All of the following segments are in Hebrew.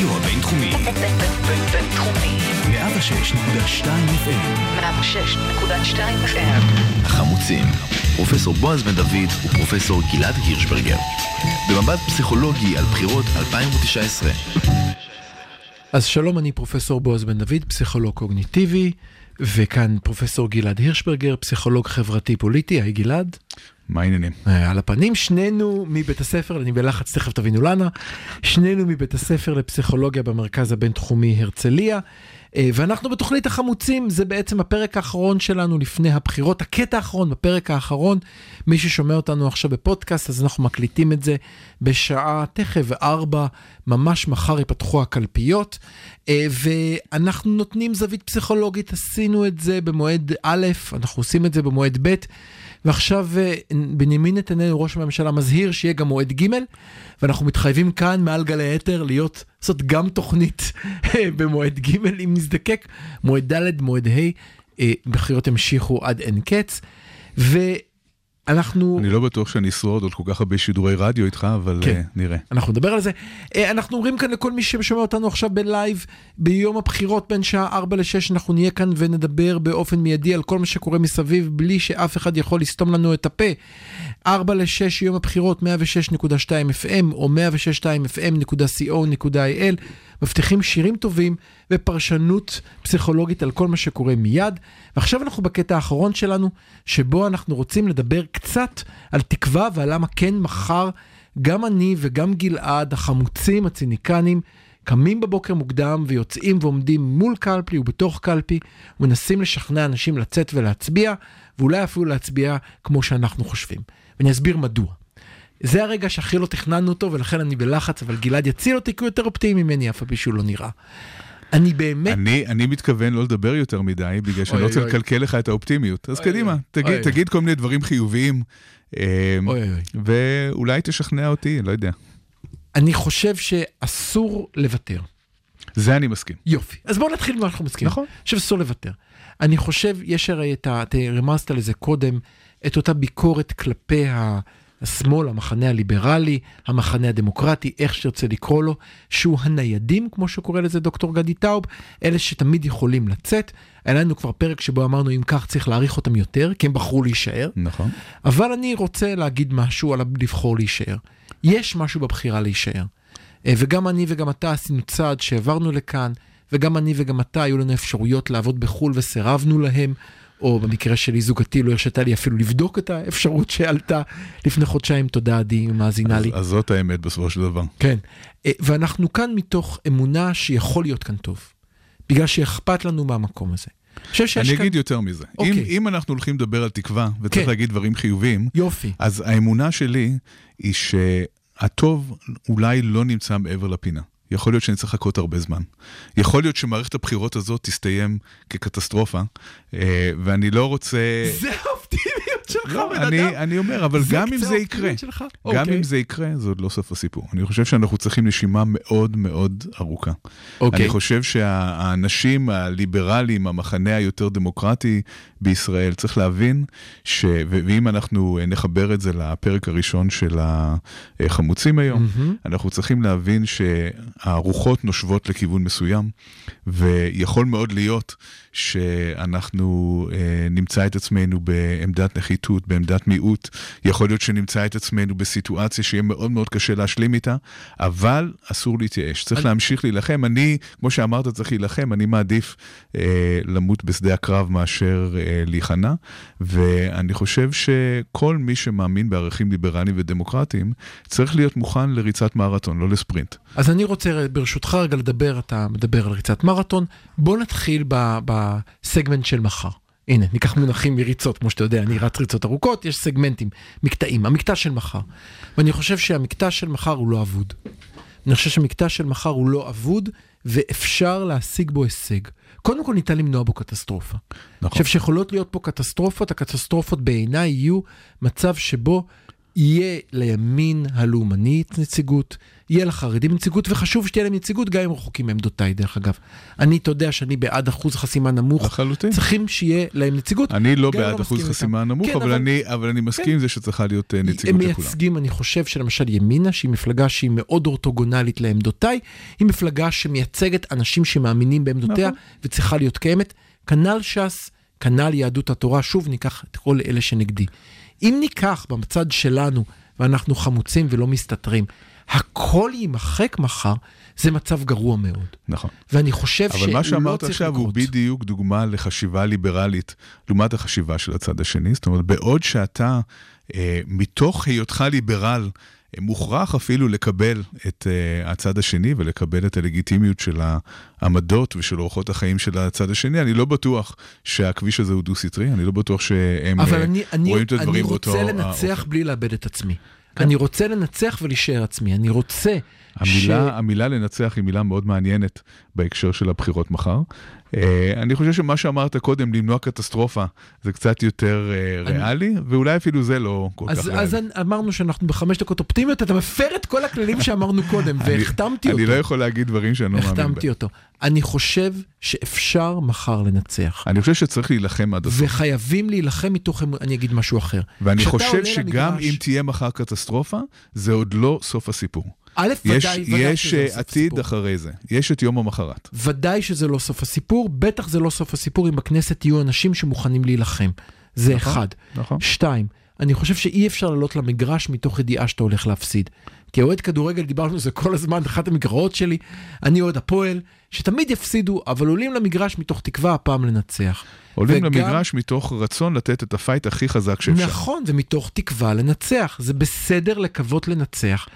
הרדיו הבינתחומי. בינתחומי. 106.2 FM. 106.2 FM. החמוצים. פרופסור בועז בן דוד ופרופסור גלעד הירשברגר. במבט פסיכולוגי על בחירות 2019. אז שלום, אני פרופסור בועז בן דוד, פסיכולוג קוגניטיבי, וכאן פרופסור גלעד הירשברגר, פסיכולוג חברתי פוליטי. היי גלעד. מה העניינים? אה, על הפנים, שנינו מבית הספר, אני בלחץ, תכף תבינו למה, שנינו מבית הספר לפסיכולוגיה במרכז הבינתחומי הרצליה, ואנחנו בתוכנית החמוצים, זה בעצם הפרק האחרון שלנו לפני הבחירות, הקטע האחרון בפרק האחרון, מי ששומע אותנו עכשיו בפודקאסט, אז אנחנו מקליטים את זה בשעה תכף ארבע, ממש מחר ייפתחו הקלפיות, אה, ואנחנו נותנים זווית פסיכולוגית, עשינו את זה במועד א', אנחנו עושים את זה במועד ב', ועכשיו אה, בנימין נתניהו, ראש הממשלה, מזהיר שיהיה גם מועד ג', ואנחנו מתחייבים כאן מעל גלי האתר להיות, לעשות גם תוכנית אה, במועד ג' אם נזדקק, מועד ד', מועד ה', אה, בחירות שימשיכו עד אין קץ. ואנחנו... אני לא בטוח שאני אשרוד עוד כל כך הרבה שידורי רדיו איתך, אבל כן. אה, נראה. אנחנו נדבר על זה. אה, אנחנו אומרים כאן לכל מי ששומע אותנו עכשיו בלייב, ביום הבחירות בין שעה 4 ל-6, אנחנו נהיה כאן ונדבר באופן מיידי על כל מה שקורה מסביב, בלי שאף אחד יכול לסתום לנו את הפה. 4 ל-6 יום הבחירות, 106.2 FM או 106.2 FM.co.il, מבטיחים שירים טובים ופרשנות פסיכולוגית על כל מה שקורה מיד. ועכשיו אנחנו בקטע האחרון שלנו, שבו אנחנו רוצים לדבר קצת על תקווה ועל למה כן מחר גם אני וגם גלעד, החמוצים, הציניקנים, קמים בבוקר מוקדם ויוצאים ועומדים מול קלפי ובתוך קלפי, ומנסים לשכנע אנשים לצאת ולהצביע, ואולי אפילו להצביע כמו שאנחנו חושבים. ואני אסביר מדוע. זה הרגע שהכי לא תכננו אותו, ולכן אני בלחץ, אבל גלעד יציל אותי כי הוא יותר אופטימי ממני, אף על פי שהוא לא נראה. אני באמת... אני, אני מתכוון לא לדבר יותר מדי, בגלל שאני לא רוצה. לקלקל לך את האופטימיות. אז אוי, קדימה, אוי. תגיד, אוי. תגיד כל מיני דברים חיוביים, אה. ואולי תשכנע אותי, לא יודע. אני חושב שאסור לוותר. זה אני מסכים. יופי. אז בואו נתחיל ממה אנחנו מסכימים. נכון. אני חושב שאסור לוותר. אני חושב, יש הרי את ה... אתה רמזת לזה קודם, את אותה ביקורת כלפי ה... השמאל, המחנה הליברלי, המחנה הדמוקרטי, איך שתרצה לקרוא לו, שהוא הניידים, כמו שקורא לזה דוקטור גדי טאוב, אלה שתמיד יכולים לצאת. היה לנו כבר פרק שבו אמרנו, אם כך צריך להעריך אותם יותר, כי הם בחרו להישאר. נכון. אבל אני רוצה להגיד משהו על לבחור להישאר. יש משהו בבחירה להישאר. אה, וגם אני וגם אתה עשינו צעד שהעברנו לכאן, וגם אני וגם אתה היו לנו אפשרויות לעבוד בחו"ל וסירבנו להם, או במקרה שלי זוגתי לא הרשתה לי אפילו לבדוק את האפשרות שעלתה לפני חודשיים, תודה עדי, מאזינה אז, לי. אז זאת האמת בסופו של דבר. כן. אה, ואנחנו כאן מתוך אמונה שיכול להיות כאן טוב, בגלל שאכפת לנו מהמקום הזה. אני אני כאן... אגיד יותר מזה. אוקיי. אם, אם אנחנו הולכים לדבר על תקווה, וצריך כן. להגיד דברים חיוביים, יופי. אז האמונה שלי היא שהטוב אולי לא נמצא מעבר לפינה. יכול להיות שנצטרך לחכות הרבה זמן. יכול להיות שמערכת הבחירות הזאת תסתיים כקטסטרופה, אה, ואני לא רוצה... זה האופטימיות שלך, לא, בן אני, אדם. אני אומר, אבל זה גם אם זה יקרה? גם אוקיי. אם זה יקרה, זה עוד לא סוף הסיפור. אני חושב שאנחנו צריכים נשימה מאוד מאוד ארוכה. אוקיי. אני חושב שהאנשים הליברליים, המחנה היותר דמוקרטי בישראל, צריך להבין, ש... ואם אנחנו נחבר את זה לפרק הראשון של החמוצים היום. אנחנו צריכים להבין שהרוחות נושבות לכיוון מסוים, ויכול מאוד להיות שאנחנו אה, נמצא את עצמנו בעמדת נחיתות, בעמדת מיעוט, יכול להיות שנמצא את עצמנו בסיטואציה שיהיה מאוד מאוד קשה להשלים איתה, אבל אסור להתייאש, צריך אני- להמשיך להילחם. אני, כמו שאמרת, צריך להילחם, אני מעדיף אה, למות בשדה הקרב מאשר אה, להיכנע, ואני חושב שכל מי שמאמין בערכים ליברליים ודמוקרטיים, צריך להיות מוכן לריצת מרתון, לא לספרינט. אז אני רוצה ברשותך רגע לדבר, אתה מדבר על ריצת מרתון, בוא נתחיל ב- בסגמנט של מחר. הנה, ניקח מונחים מריצות, כמו שאתה יודע, אני רץ ריצות ארוכות, יש סגמנטים, מקטעים, המקטע של מחר. ואני חושב שהמקטע של מחר הוא לא אבוד. אני חושב שהמקטע של מחר הוא לא אבוד, ואפשר להשיג בו הישג. קודם כל ניתן למנוע בו קטסטרופה. אני נכון. חושב שיכולות להיות פה קטסטרופות, הקטסטרופות בעיניי יהיו מצב שבו יהיה לימין הלאומני נציגות, יהיה לחרדים נציגות, וחשוב שתהיה להם נציגות גם אם רחוקים מעמדותיי, דרך אגב. אני, אתה יודע שאני בעד אחוז חסימה נמוך, לחלוטין. צריכים שיהיה להם נציגות. אני לא בעד אחוז מסכים חסימה. נמוך, כן, אבל אני- אבל אני מסכים עם זה שצריכה להיות אה, הם נציגות לכולם. מייצגים, אני חושב שלמשל ימינה, שהיא מפלגה שהיא מאוד אורתוגונלית לעמדותיי, היא מפלגה שמייצגת אנשים שמאמינים בעמדותיה נכון. וצריכה להיות קיימת. כנ"ל ש"ס, כנ"ל יהדות התורה, שוב ניקח את כל אלה שנגדי. אם ניקח בצד שלנו, ואנחנו חמוצים ולא מסתתרים, הכל יימחק מחר, זה מצב גרוע מאוד. נכון. ואני חושב שהוא אבל לא מה צריך שאמרת עכשיו הוא לקרות. בדיוק דוגמה לחשיבה ליברלית לעומת החשיבה של הצד השני. זאת אומרת, בעוד שאתה, אה, מתוך היותך ליברל, מוכרח אפילו לקבל את אה, הצד השני ולקבל את הלגיטימיות של העמדות ושל אורחות החיים של הצד השני, אני לא בטוח שהכביש הזה הוא דו-סטרי, אני לא בטוח שהם אבל אה, אני, אני, רואים את אני הדברים באותו רוצה לנצח האופן. בלי לאבד את עצמי. אני רוצה לנצח ולהישאר עצמי. אני רוצה המילה, המילה לנצח היא מילה מאוד מעניינת בהקשר של הבחירות מחר. Uh, אני חושב שמה שאמרת קודם, למנוע קטסטרופה, זה קצת יותר אני- ריאלי, ואולי אפילו זה לא כל כך ריאלי. אז אמרנו שאנחנו בחמש דקות אופטימיות, אתה מפר את כל הכללים שאמרנו קודם, והחתמתי אותו. אני לא יכול להגיד דברים שאני לא מאמין בהם. החתמתי אותו. אני חושב שאפשר מחר לנצח. אני חושב שצריך להילחם עד הסוף. וחייבים להילחם מתוך אמון, אני אגיד משהו אחר. ואני חושב שגם אם תהיה מחר קטסטרופה, זה עוד לא סוף הסיפור. א', יש, ודאי, ודאי יש שזה לא סוף עתיד הסיפור. אחרי זה, יש את יום המחרת. ודאי שזה לא סוף הסיפור, בטח זה לא סוף הסיפור אם בכנסת יהיו אנשים שמוכנים להילחם. זה נכון, אחד. נכון. שתיים, אני חושב שאי אפשר לעלות למגרש מתוך ידיעה שאתה הולך להפסיד. כאוהד כדורגל, דיברנו על זה כל הזמן, אחת המגרעות שלי, אני אוהד הפועל, שתמיד יפסידו, אבל עולים למגרש מתוך תקווה הפעם לנצח. עולים וגם- למגרש מתוך רצון לתת את הפייט הכי חזק שאפשר. נכון, ומתוך תקווה לנצח. זה בסדר לקוות לנצח,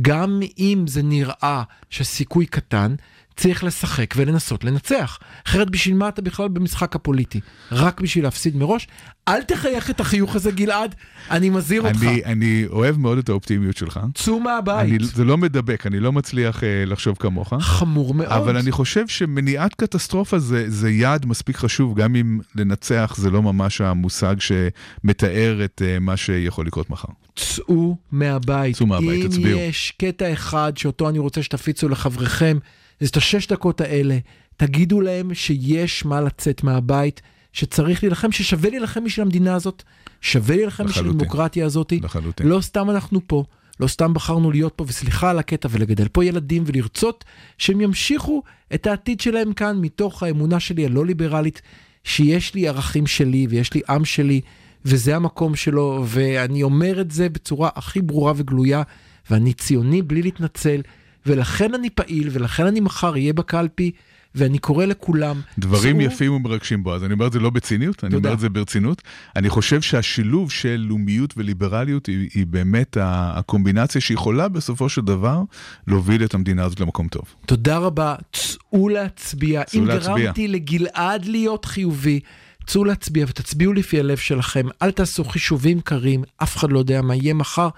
גם אם זה נראה שהסיכוי קטן, צריך לשחק ולנסות לנצח. אחרת בשביל מה אתה בכלל במשחק הפוליטי? רק בשביל להפסיד מראש? אל תחייך את החיוך הזה גלעד, אני מזהיר אותך. אני, אני אוהב מאוד את האופטימיות שלך. צאו מהבית. אני, זה לא מדבק, אני לא מצליח אה, לחשוב כמוך. חמור מאוד. אבל אני חושב שמניעת קטסטרופה זה, זה יעד מספיק חשוב, גם אם לנצח זה לא ממש המושג שמתאר את אה, מה שיכול לקרות מחר. צאו מהבית. צאו מהבית, אם תצביעו. יש קטע אחד שאותו אני רוצה שתפיצו לחבריכם, זה את השש דקות האלה. תגידו להם שיש מה לצאת מהבית, שצריך להילחם, ששווה להילחם בשביל המדינה הזאת, שווה להילחם בשביל. הדמוקרטיה הזאת. לחלוטין. לא סתם אנחנו פה, לא סתם בחרנו להיות פה, וסליחה על הקטע, ולגדל פה ילדים ולרצות שהם ימשיכו את העתיד שלהם כאן מתוך האמונה שלי הלא ליברלית, שיש לי ערכים שלי ויש לי עם שלי, וזה המקום שלו, ואני אומר את זה בצורה הכי ברורה וגלויה, ואני ציוני בלי להתנצל, ולכן אני פעיל, ולכן אני מחר אהיה בקלפי, ואני קורא לכולם. דברים צאו- יפים ומרגשים בו, אז אני אומר את זה לא בציניות, אני תודה. אומר את זה ברצינות. אני חושב שהשילוב של לאומיות וליברליות היא, היא באמת הקומבינציה שיכולה בסופו של דבר להוביל את המדינה הזאת למקום טוב. תודה רבה, צאו להצביע. צאו אם להצביע. גרמתי לגלעד להיות חיובי, צאו להצביע ותצביעו לפי הלב שלכם. אל תעשו חישובים קרים, אף אחד לא יודע מה יהיה מחר.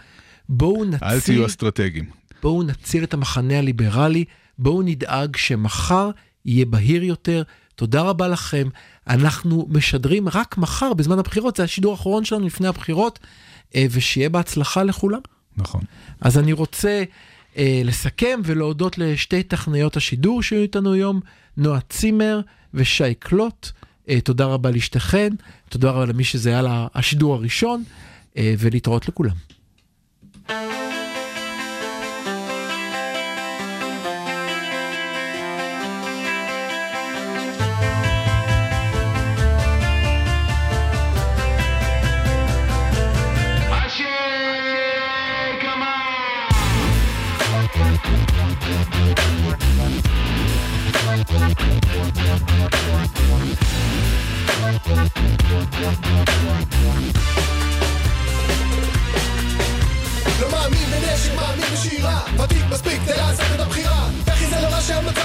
בואו אל נציל, תהיו אסטרטגיים. בואו נציל את המחנה הליברלי, בואו נדאג שמחר יהיה בהיר יותר. תודה רבה לכם. אנחנו משדרים רק מחר בזמן הבחירות, זה השידור האחרון שלנו לפני הבחירות, אה, ושיהיה בהצלחה לכולם. נכון. אז אני רוצה אה, לסכם ולהודות לשתי טכניות השידור שהיו איתנו היום, נועה צימר ושי קלוט. אה, תודה רבה לשתיכן, תודה רבה למי שזה היה לה- השידור הראשון, אה, ולהתראות לכולם. לא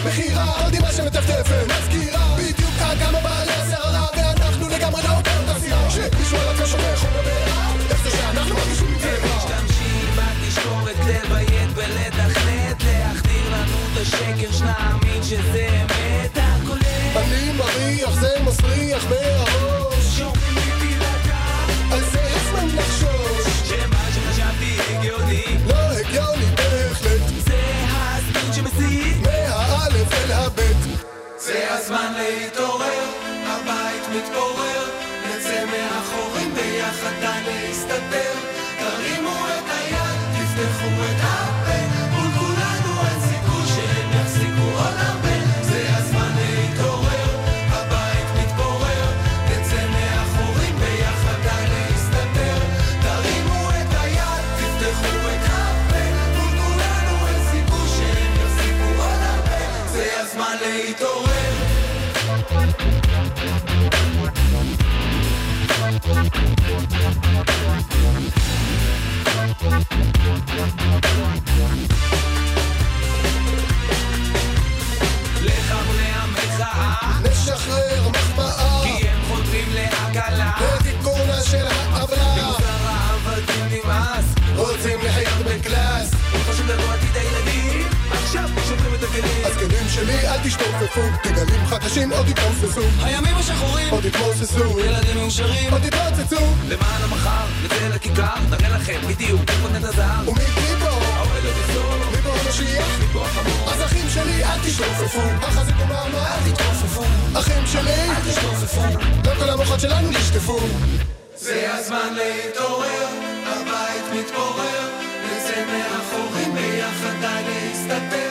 בחירה עוד מה שמטפטפת. מזכירה בדיוק כמה בעלי השערה ואנחנו לגמרי לא באותה סירה שמישהו על שומר חומר בעירה איך זה שאנחנו מרגישים רע משתמשים בתשקורת לביית ולתכנת להחדיר לנו את השקר שנאמין שזה אמת. הכולל אני מריח, זה מסריח מהראש זה הזמן להתעורר, הבית מתפורר, נצא מהחורים ביחד די להסתתר. תרימו את היד, תפתחו את הפה, מול כולנו אין סיכוי שהם יחזיקו עוד הרבה. זה הזמן להתעורר, הבית מתפורר, נצא מהחורים ביחד די להסתתר. תרימו את היד, תפתחו את הפה, מול כולנו אין סיכוי שהם יחזיקו עוד הרבה. זה הזמן להתעורר. שלי, אל תשתופפו, גלגלים חדשים עוד יתרוססו הימים השחורים עוד יתרוססו ילדים מאושרים עוד יתרוצצו למען המחר, נצא לכיכר, נראה לכם בדיוק איפה נת הזהב. ומי פה? האוהל עוד יסור. מי פה המשיח? מי פה החמור? אז אחים שלי, אל תשתופפו. החזיקו מעמד, אל תתכופפו. אחים שלי, אל תשתופפו. לא כל המוחות שלנו נשטפו. זה הזמן להתעורר, הבית מתפורר, נצא מאחורים ביחד די להסתתר.